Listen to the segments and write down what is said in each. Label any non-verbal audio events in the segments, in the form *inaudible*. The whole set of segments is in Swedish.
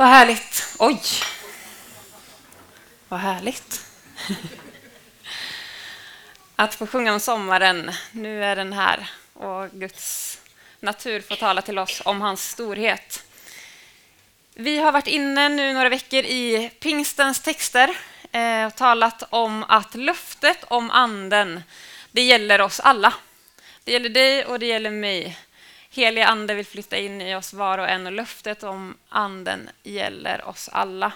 Vad härligt. Oj! Vad härligt. *laughs* Att få sjunga om sommaren. Nu är den här och Guds natur får tala till oss om hans storhet. Vi har varit inne nu några veckor i pingstens texter eh, och talat om att löftet om anden, det gäller oss alla. Det gäller dig och det gäller mig. Helige Ande vill flytta in i oss var och en och löftet om Anden gäller oss alla.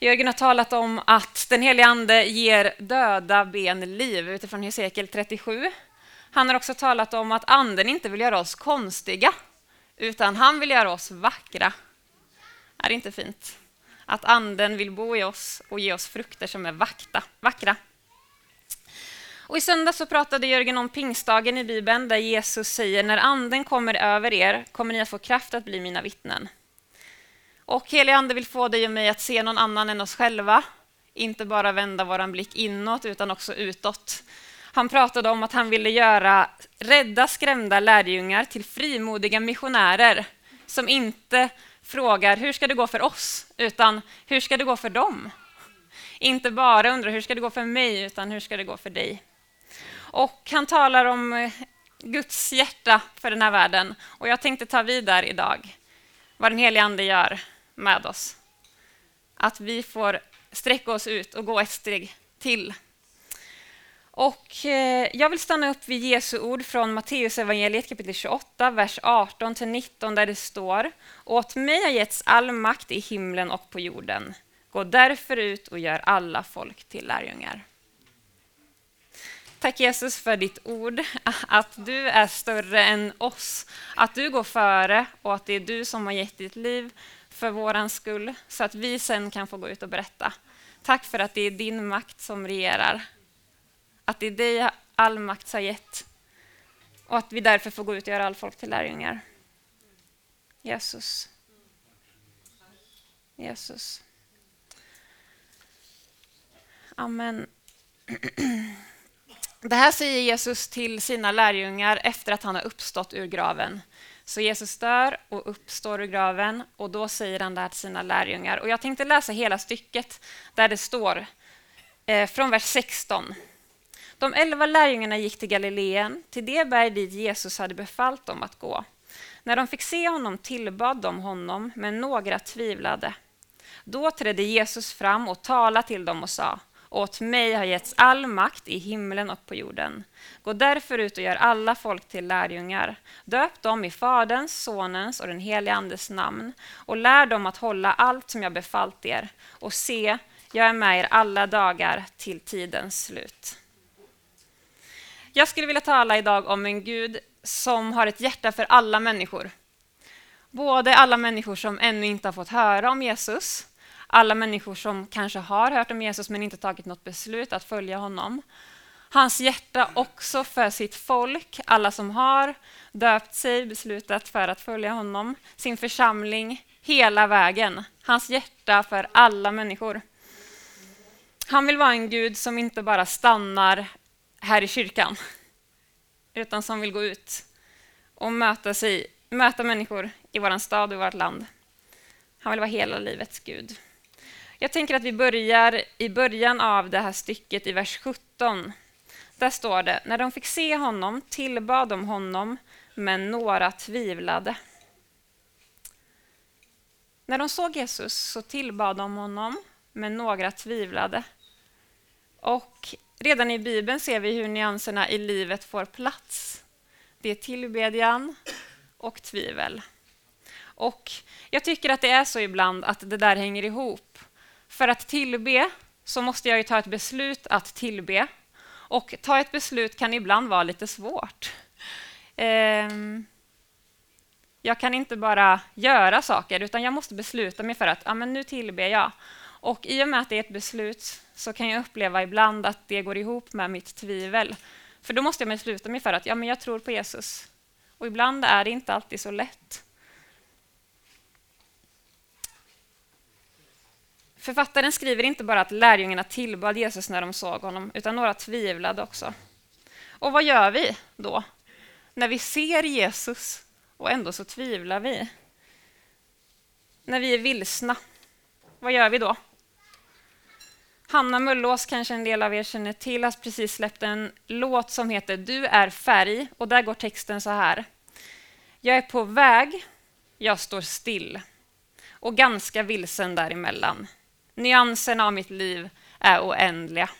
Jörgen har talat om att den heliga Ande ger döda ben liv utifrån Hesekiel 37. Han har också talat om att Anden inte vill göra oss konstiga, utan han vill göra oss vackra. Är det inte fint? Att Anden vill bo i oss och ge oss frukter som är vakta, vackra. Och I söndag så pratade Jörgen om pingstdagen i Bibeln där Jesus säger när anden kommer över er kommer ni att få kraft att bli mina vittnen. Och helig ande vill få dig och mig att se någon annan än oss själva, inte bara vända vår blick inåt utan också utåt. Han pratade om att han ville göra rädda, skrämda lärjungar till frimodiga missionärer som inte frågar hur ska det gå för oss, utan hur ska det gå för dem? Inte bara undrar hur ska det gå för mig, utan hur ska det gå för dig? Och han talar om eh, Guds hjärta för den här världen. Och jag tänkte ta vid där idag, vad den helige Ande gör med oss. Att vi får sträcka oss ut och gå ett steg till. Och eh, jag vill stanna upp vid Jesu ord från Matteus evangeliet kapitel 28, vers 18 19 där det står Åt mig har getts all makt i himlen och på jorden. Gå därför ut och gör alla folk till lärjungar. Tack Jesus för ditt ord, att du är större än oss, att du går före och att det är du som har gett ditt liv för våran skull, så att vi sen kan få gå ut och berätta. Tack för att det är din makt som regerar, att det är dig all makt har gett och att vi därför får gå ut och göra all folk till lärjungar. Jesus. Jesus. Amen. *clears throat* Det här säger Jesus till sina lärjungar efter att han har uppstått ur graven. Så Jesus dör och uppstår ur graven och då säger han det här till sina lärjungar. Och jag tänkte läsa hela stycket där det står eh, från vers 16. De elva lärjungarna gick till Galileen, till det berg dit Jesus hade befallt dem att gå. När de fick se honom tillbad de honom, men några tvivlade. Då trädde Jesus fram och talade till dem och sa åt mig har getts all makt i himlen och på jorden. Gå därför ut och gör alla folk till lärjungar. Döp dem i Faderns, Sonens och den helige Andes namn och lär dem att hålla allt som jag befallt er. Och se, jag är med er alla dagar till tidens slut. Jag skulle vilja tala idag om en Gud som har ett hjärta för alla människor. Både alla människor som ännu inte har fått höra om Jesus alla människor som kanske har hört om Jesus men inte tagit något beslut att följa honom. Hans hjärta också för sitt folk, alla som har döpt sig, beslutat för att följa honom, sin församling, hela vägen. Hans hjärta för alla människor. Han vill vara en Gud som inte bara stannar här i kyrkan, utan som vill gå ut och möta, sig, möta människor i vår stad och vårt land. Han vill vara hela livets Gud. Jag tänker att vi börjar i början av det här stycket i vers 17. Där står det, när de fick se honom tillbad de honom, men några tvivlade. När de såg Jesus så tillbad de honom, men några tvivlade. Och redan i Bibeln ser vi hur nyanserna i livet får plats. Det är tillbedjan och tvivel. Och jag tycker att det är så ibland att det där hänger ihop. För att tillbe så måste jag ju ta ett beslut att tillbe. Och ta ett beslut kan ibland vara lite svårt. Um, jag kan inte bara göra saker, utan jag måste besluta mig för att ah, men nu tillber jag. Och i och med att det är ett beslut så kan jag uppleva ibland att det går ihop med mitt tvivel. För då måste jag besluta mig för att ja, men jag tror på Jesus. Och ibland är det inte alltid så lätt. Författaren skriver inte bara att lärjungarna tillbad Jesus när de såg honom, utan några tvivlade också. Och vad gör vi då? När vi ser Jesus och ändå så tvivlar vi. när vi är vilsna, vad gör vi då? Hanna Mullås kanske en del av er känner till, har precis släppt en låt som heter Du är färg och där går texten så här. Jag är på väg, jag står still och ganska vilsen däremellan. Nyanserna av mitt liv är oändliga.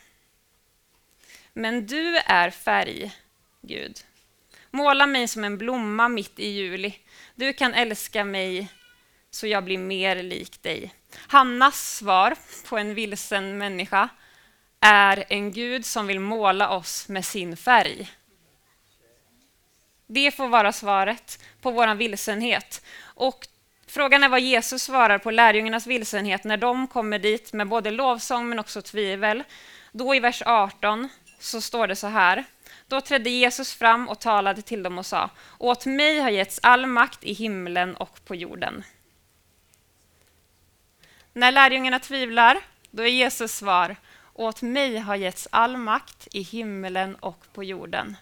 Men du är färg, Gud. Måla mig som en blomma mitt i juli. Du kan älska mig så jag blir mer lik dig. Hannas svar på en vilsen människa är en Gud som vill måla oss med sin färg. Det får vara svaret på vår vilsenhet. Och frågan är vad Jesus svarar på lärjungarnas vilsenhet när de kommer dit med både lovsång men också tvivel. Då i vers 18 så står det så här. Då trädde Jesus fram och talade till dem och sa, åt mig har getts all makt i himlen och på jorden. När lärjungarna tvivlar, då är Jesus svar, åt mig har getts all makt i himlen och på jorden.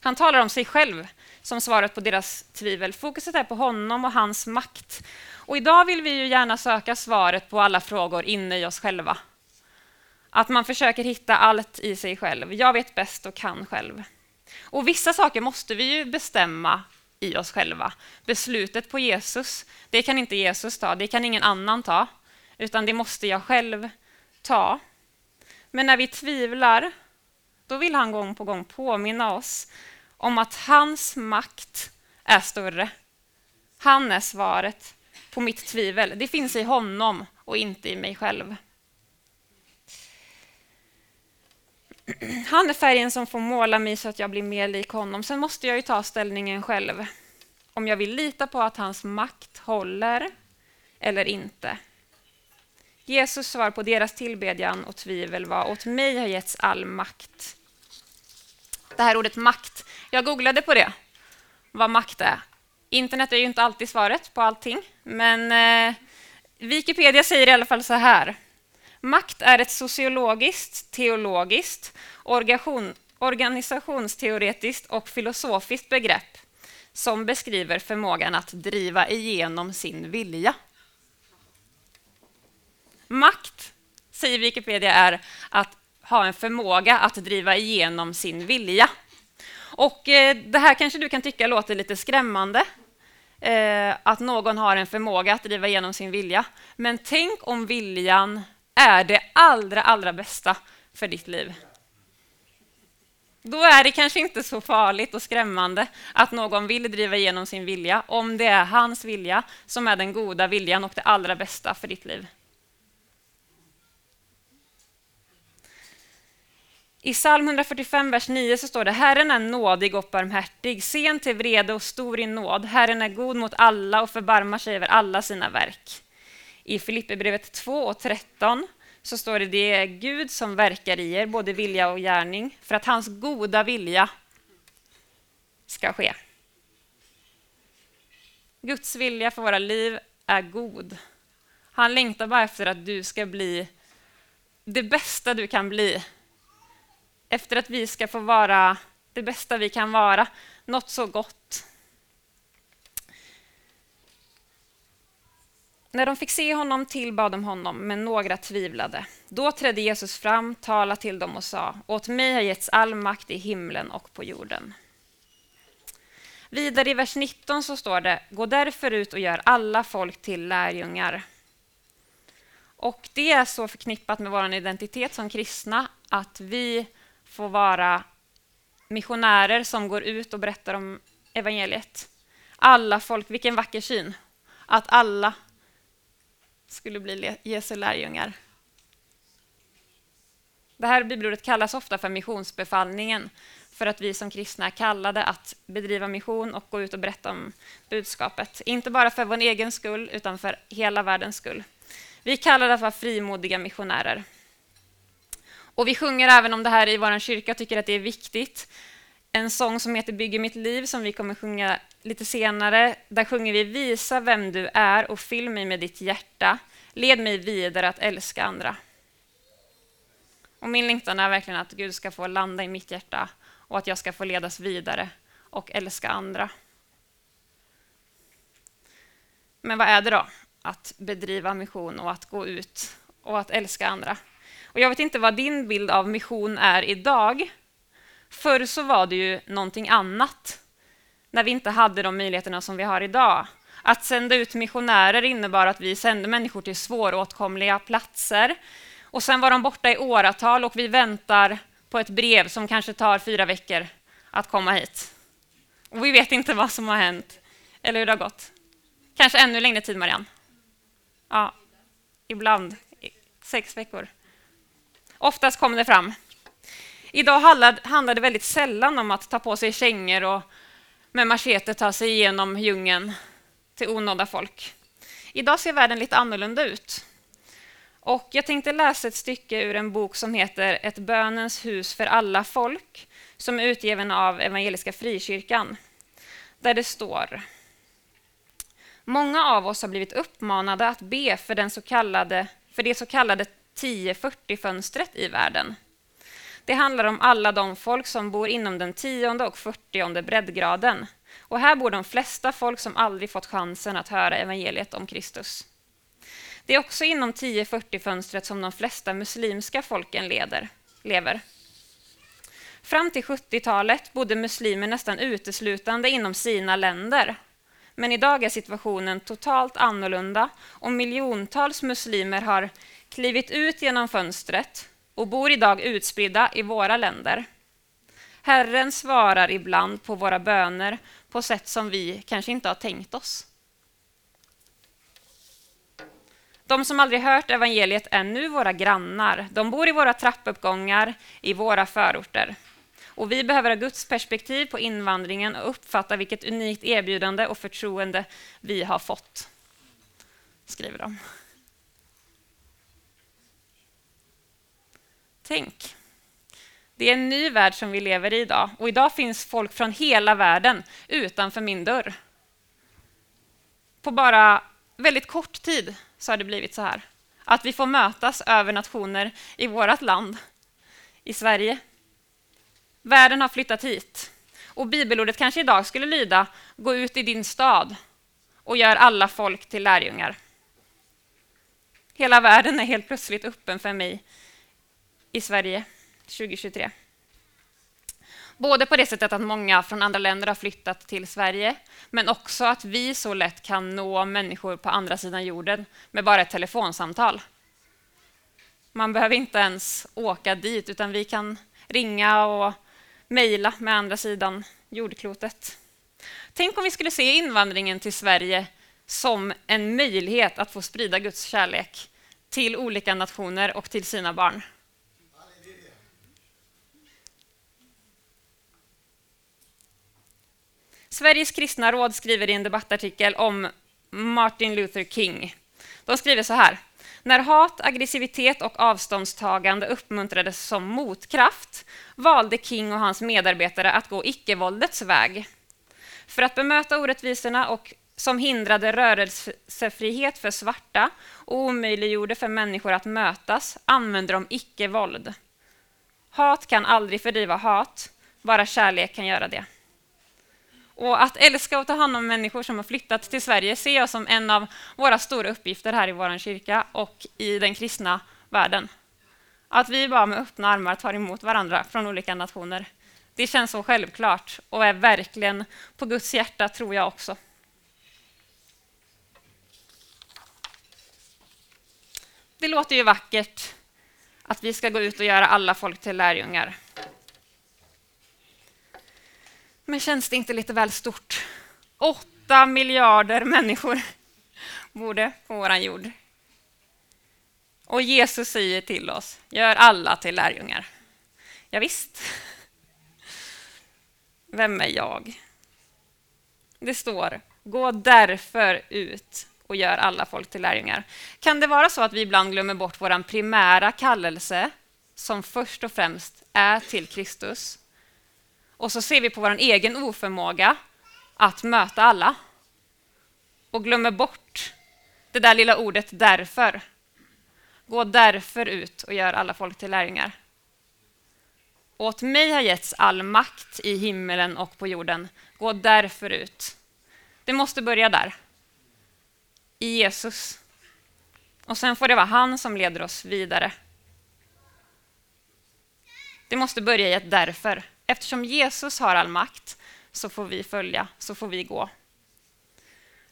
Han talar om sig själv som svaret på deras tvivel. Fokuset är på honom och hans makt. Och idag vill vi ju gärna söka svaret på alla frågor inne i oss själva. Att man försöker hitta allt i sig själv. Jag vet bäst och kan själv. Och vissa saker måste vi ju bestämma i oss själva. Beslutet på Jesus, det kan inte Jesus ta, det kan ingen annan ta, utan det måste jag själv ta. Men när vi tvivlar, då vill han gång på gång påminna oss om att hans makt är större. Han är svaret på mitt tvivel. Det finns i honom och inte i mig själv. Han är färgen som får måla mig så att jag blir mer lik honom. Sen måste jag ju ta ställningen själv. Om jag vill lita på att hans makt håller eller inte. Jesus svar på deras tillbedjan och tvivel var åt mig har getts all makt. Det här ordet makt, jag googlade på det, vad makt är. Internet är ju inte alltid svaret på allting, men eh, Wikipedia säger i alla fall så här. Makt är ett sociologiskt, teologiskt, organisationsteoretiskt och filosofiskt begrepp som beskriver förmågan att driva igenom sin vilja. Makt, säger Wikipedia, är att ha en förmåga att driva igenom sin vilja. Och eh, Det här kanske du kan tycka låter lite skrämmande, eh, att någon har en förmåga att driva igenom sin vilja. Men tänk om viljan är det allra, allra bästa för ditt liv. Då är det kanske inte så farligt och skrämmande att någon vill driva igenom sin vilja, om det är hans vilja som är den goda viljan och det allra bästa för ditt liv. I psalm 145, vers 9 så står det Herren är nådig och barmhärtig, sen till vrede och stor i nåd. Herren är god mot alla och förbarmar sig över alla sina verk. I Filipperbrevet 2 och 13 så står det det är Gud som verkar i er, både vilja och gärning, för att hans goda vilja ska ske. Guds vilja för våra liv är god. Han längtar bara efter att du ska bli det bästa du kan bli. Efter att vi ska få vara det bästa vi kan vara, något så gott När de fick se honom tillbad de honom, men några tvivlade. Då trädde Jesus fram, talade till dem och sa, åt mig har getts all makt i himlen och på jorden. Vidare i vers 19 så står det, gå därför ut och gör alla folk till lärjungar. Och det är så förknippat med vår identitet som kristna, att vi får vara missionärer som går ut och berättar om evangeliet. Alla folk, vilken vacker syn! Att alla skulle bli Jesu lärjungar. Det här bibelordet kallas ofta för missionsbefallningen för att vi som kristna är kallade att bedriva mission och gå ut och berätta om budskapet. Inte bara för vår egen skull, utan för hela världens skull. Vi kallar det att vara frimodiga missionärer. Och vi sjunger även om det här i vår kyrka och tycker att det är viktigt. En sång som heter Bygger mitt liv som vi kommer sjunga lite senare, där sjunger vi Visa vem du är och fyll mig med ditt hjärta. Led mig vidare att älska andra. Och min längtan är verkligen att Gud ska få landa i mitt hjärta och att jag ska få ledas vidare och älska andra. Men vad är det då? Att bedriva mission och att gå ut och att älska andra. Och jag vet inte vad din bild av mission är idag. Förr så var det ju någonting annat, när vi inte hade de möjligheterna som vi har idag. Att sända ut missionärer innebar att vi sände människor till svåråtkomliga platser. Och sen var de borta i åratal och vi väntar på ett brev som kanske tar fyra veckor att komma hit. Och vi vet inte vad som har hänt eller hur det har gått. Kanske ännu längre tid, Marianne? Ja, ibland sex veckor. Oftast kom det fram. Idag handlar det väldigt sällan om att ta på sig kängor och med machete ta sig igenom djungeln till onådda folk. Idag ser världen lite annorlunda ut. Och jag tänkte läsa ett stycke ur en bok som heter Ett bönens hus för alla folk, som är utgiven av Evangeliska Frikyrkan, där det står Många av oss har blivit uppmanade att be för, den så kallade, för det så kallade 1040-fönstret i världen. Det handlar om alla de folk som bor inom den tionde och fyrtionde breddgraden. Och här bor de flesta folk som aldrig fått chansen att höra evangeliet om Kristus. Det är också inom 1040-fönstret som de flesta muslimska folken leder, lever. Fram till 70-talet bodde muslimer nästan uteslutande inom sina länder. Men idag är situationen totalt annorlunda och miljontals muslimer har klivit ut genom fönstret och bor idag utspridda i våra länder. Herren svarar ibland på våra böner på sätt som vi kanske inte har tänkt oss. De som aldrig hört evangeliet är nu våra grannar. De bor i våra trappuppgångar, i våra förorter. Och vi behöver ha Guds perspektiv på invandringen och uppfatta vilket unikt erbjudande och förtroende vi har fått, skriver de. Tänk, det är en ny värld som vi lever i idag och idag finns folk från hela världen utanför min dörr. På bara väldigt kort tid så har det blivit så här. Att vi får mötas över nationer i vårt land, i Sverige. Världen har flyttat hit. Och bibelordet kanske idag skulle lyda Gå ut i din stad och gör alla folk till lärjungar. Hela världen är helt plötsligt öppen för mig i Sverige 2023. Både på det sättet att många från andra länder har flyttat till Sverige, men också att vi så lätt kan nå människor på andra sidan jorden med bara ett telefonsamtal. Man behöver inte ens åka dit, utan vi kan ringa och mejla med andra sidan jordklotet. Tänk om vi skulle se invandringen till Sverige som en möjlighet att få sprida Guds kärlek till olika nationer och till sina barn. Sveriges kristna råd skriver i en debattartikel om Martin Luther King. De skriver så här. När hat, aggressivitet och avståndstagande uppmuntrades som motkraft valde King och hans medarbetare att gå icke-våldets väg. För att bemöta orättvisorna och som hindrade rörelsefrihet för svarta och omöjliggjorde för människor att mötas använde de icke-våld. Hat kan aldrig fördriva hat, bara kärlek kan göra det. Och att älska och ta hand om människor som har flyttat till Sverige ser jag som en av våra stora uppgifter här i vår kyrka och i den kristna världen. Att vi bara med öppna armar tar emot varandra från olika nationer. Det känns så självklart och är verkligen på Guds hjärta, tror jag också. Det låter ju vackert att vi ska gå ut och göra alla folk till lärjungar. Men känns det inte lite väl stort? Åtta miljarder människor bor det på vår jord. Och Jesus säger till oss, gör alla till lärjungar. Ja, visst. Vem är jag? Det står, gå därför ut och gör alla folk till lärjungar. Kan det vara så att vi ibland glömmer bort vår primära kallelse som först och främst är till Kristus och så ser vi på vår egen oförmåga att möta alla och glömmer bort det där lilla ordet därför. Gå därför ut och gör alla folk till lärjungar. åt mig har getts all makt i himmelen och på jorden. Gå därför ut. Det måste börja där. i Jesus. Och sen får det vara han som leder oss vidare. Det måste börja i ett därför. Eftersom Jesus har all makt så får vi följa, så får vi gå.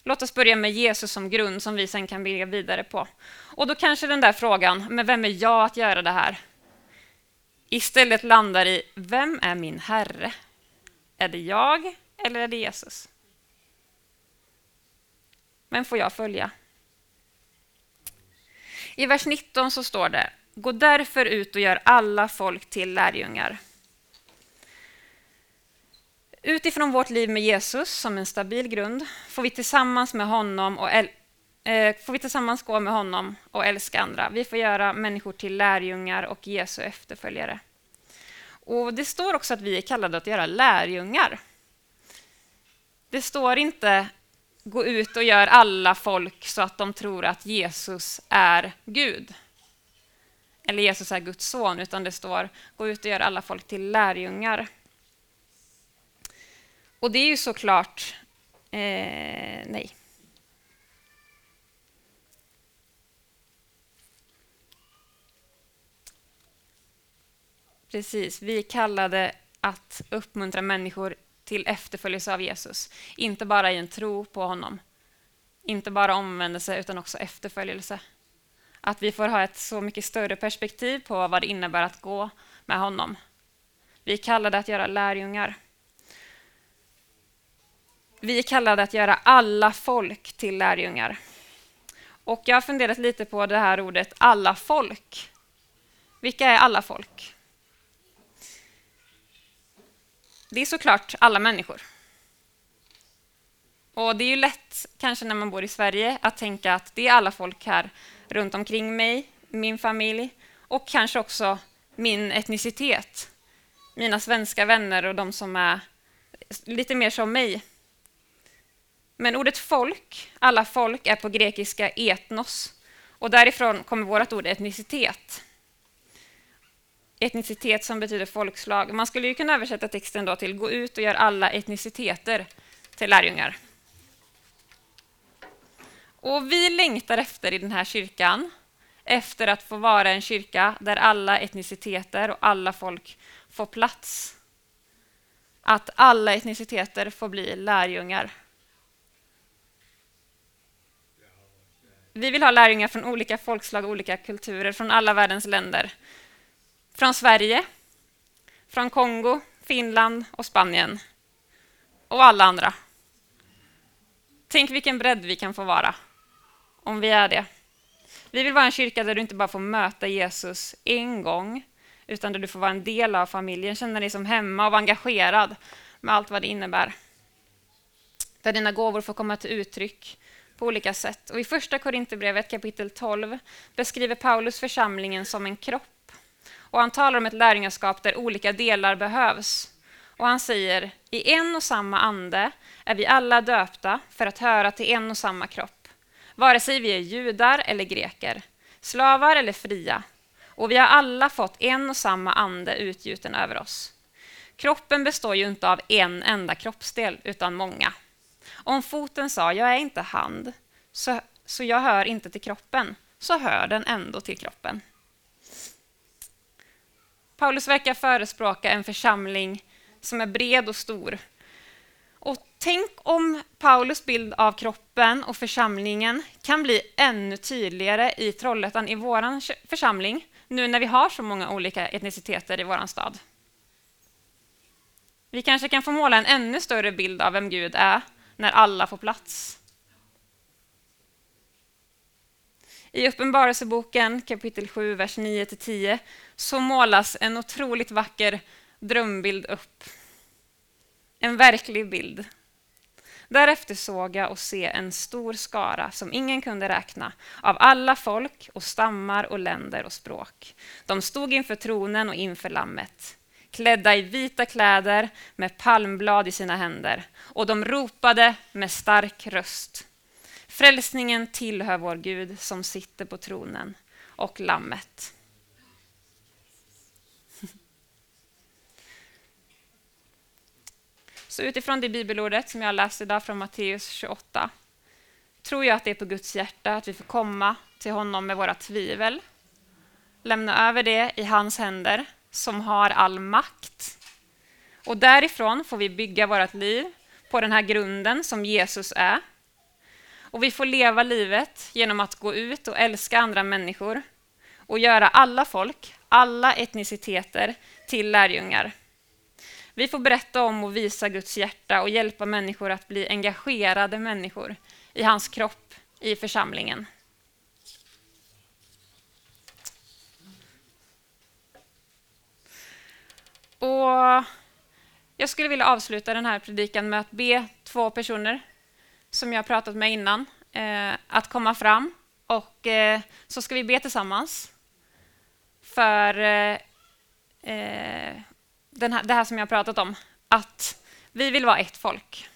Låt oss börja med Jesus som grund som vi sen kan bygga vidare på. Och då kanske den där frågan, men vem är jag att göra det här? Istället landar i, vem är min Herre? Är det jag eller är det Jesus? Vem får jag följa? I vers 19 så står det, gå därför ut och gör alla folk till lärjungar. Utifrån vårt liv med Jesus som en stabil grund får vi tillsammans med honom och eh, får vi tillsammans gå med honom och älska andra. Vi får göra människor till lärjungar och Jesu efterföljare. Och Det står också att vi är kallade att göra lärjungar. Det står inte gå ut och gör alla folk så att de tror att Jesus är Gud. Eller Jesus är Guds son, utan det står gå ut och gör alla folk till lärjungar. Och det är ju såklart eh, nej. Precis, vi är kallade att uppmuntra människor till efterföljelse av Jesus. Inte bara i en tro på honom. Inte bara omvändelse, utan också efterföljelse. Att vi får ha ett så mycket större perspektiv på vad det innebär att gå med honom. Vi är kallade att göra lärjungar. Vi är kallade att göra alla folk till lärjungar. Och jag har funderat lite på det här ordet alla folk. Vilka är alla folk? Det är såklart alla människor. Och det är ju lätt, kanske när man bor i Sverige, att tänka att det är alla folk här runt omkring mig, min familj och kanske också min etnicitet. Mina svenska vänner och de som är lite mer som mig. Men ordet folk, alla folk, är på grekiska etnos och därifrån kommer vårt ord etnicitet etnicitet som betyder folkslag. Man skulle ju kunna översätta texten då till gå ut och gör alla etniciteter till lärjungar. Och vi längtar efter i den här kyrkan, efter att få vara en kyrka där alla etniciteter och alla folk får plats. Att alla etniciteter får bli lärjungar. Vi vill ha lärjungar från olika folkslag och olika kulturer, från alla världens länder. Från Sverige, från Kongo, Finland och Spanien. Och alla andra. Tänk vilken bredd vi kan få vara, om vi är det. Vi vill vara en kyrka där du inte bara får möta Jesus en gång, utan där du får vara en del av familjen, känna dig som hemma och vara engagerad med allt vad det innebär. Där dina gåvor får komma till uttryck på olika sätt. Och I första Korinthierbrevet kapitel 12 beskriver Paulus församlingen som en kropp och han talar om ett lärjungaskap där olika delar behövs. Och han säger, i en och samma ande är vi alla döpta för att höra till en och samma kropp. Vare sig vi är judar eller greker, slavar eller fria. Och vi har alla fått en och samma ande utgjuten över oss. Kroppen består ju inte av en enda kroppsdel, utan många. Om foten sa, jag är inte hand, så, så jag hör inte till kroppen, så hör den ändå till kroppen. Paulus verkar förespråka en församling som är bred och stor. Och tänk om Paulus bild av kroppen och församlingen kan bli ännu tydligare i Trollhättan, i vår församling, nu när vi har så många olika etniciteter i vår stad. Vi kanske kan få måla en ännu större bild av vem Gud är när alla får plats. I Uppenbarelseboken kapitel 7, vers 9-10 så målas en otroligt vacker drömbild upp. En verklig bild. Därefter såg jag och se en stor skara som ingen kunde räkna av alla folk och stammar och länder och språk. De stod inför tronen och inför Lammet klädda i vita kläder med palmblad i sina händer och de ropade med stark röst. Frälsningen tillhör vår Gud som sitter på tronen och Lammet. *laughs* Så utifrån det bibelordet som jag läste idag från Matteus 28 tror jag att det är på Guds hjärta att vi får komma till honom med våra tvivel, lämna över det i hans händer som har all makt. Och därifrån får vi bygga vårt liv på den här grunden som Jesus är. Och vi får leva livet genom att gå ut och älska andra människor och göra alla folk, alla etniciteter till lärjungar. Vi får berätta om och visa Guds hjärta och hjälpa människor att bli engagerade människor i hans kropp i församlingen. Och jag skulle vilja avsluta den här predikan med att be två personer som jag pratat med innan eh, att komma fram och eh, så ska vi be tillsammans för eh, eh den här, det här som jag pratat om, att vi vill vara ett folk.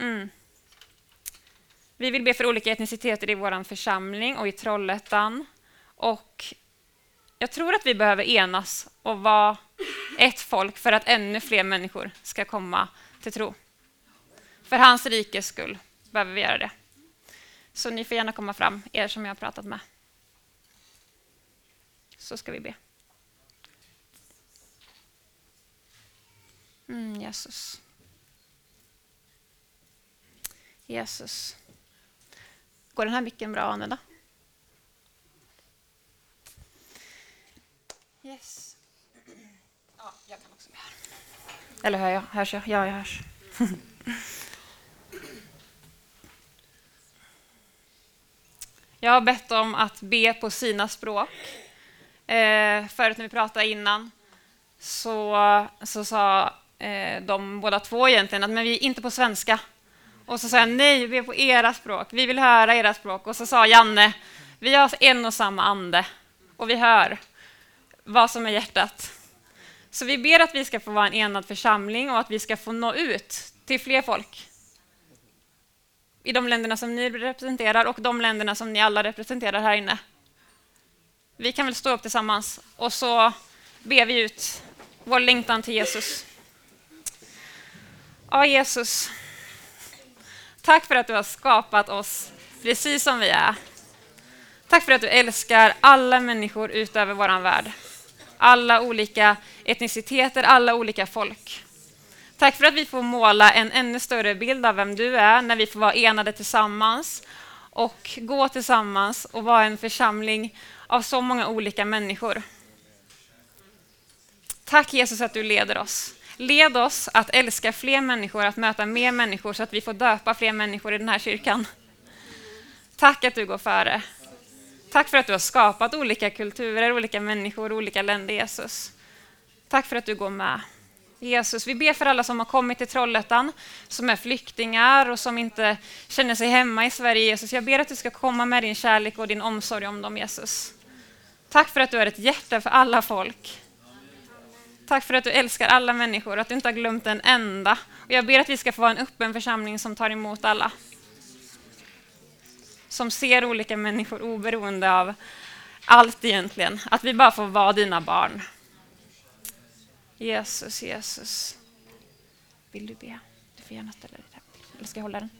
Mm. Vi vill be för olika etniciteter i vår församling och i Trollhättan. Och jag tror att vi behöver enas och vara ett folk för att ännu fler människor ska komma till tro. För hans rikes skull behöver vi göra det. Så ni får gärna komma fram, er som jag har pratat med. Så ska vi be. Mm, Jesus. Jesus. Går den här micken bra att använda? Yes. Ja, jag kan också med här. Eller hör jag? Hörs jag? Ja, jag hörs. *laughs* Jag har bett om att be på sina språk. Eh, förut när vi pratade innan så, så sa eh, de båda två egentligen att men vi är inte på svenska. Och så sa jag nej, vi är på era språk. Vi vill höra era språk. Och så sa Janne, vi har en och samma ande och vi hör vad som är hjärtat. Så vi ber att vi ska få vara en enad församling och att vi ska få nå ut till fler folk. I de länderna som ni representerar och de länderna som ni alla representerar här inne. Vi kan väl stå upp tillsammans och så ber vi ut vår längtan till Jesus. Ja, Jesus. Tack för att du har skapat oss precis som vi är. Tack för att du älskar alla människor utöver vår värld. Alla olika etniciteter, alla olika folk. Tack för att vi får måla en ännu större bild av vem du är när vi får vara enade tillsammans och gå tillsammans och vara en församling av så många olika människor. Tack Jesus att du leder oss. Led oss att älska fler människor, att möta mer människor så att vi får döpa fler människor i den här kyrkan. Tack att du går före. Tack för att du har skapat olika kulturer, olika människor, olika länder, Jesus. Tack för att du går med. Jesus, vi ber för alla som har kommit till Trollhättan, som är flyktingar och som inte känner sig hemma i Sverige, Jesus. Jag ber att du ska komma med din kärlek och din omsorg om dem, Jesus. Tack för att du är ett hjärta för alla folk. Tack för att du älskar alla människor, och att du inte har glömt en enda. Och jag ber att vi ska få vara en öppen församling som tar emot alla. Som ser olika människor oberoende av allt egentligen. Att vi bara får vara dina barn. Jesus, Jesus. Vill du be? Du får gärna ställa dig där. Eller ska jag hålla den?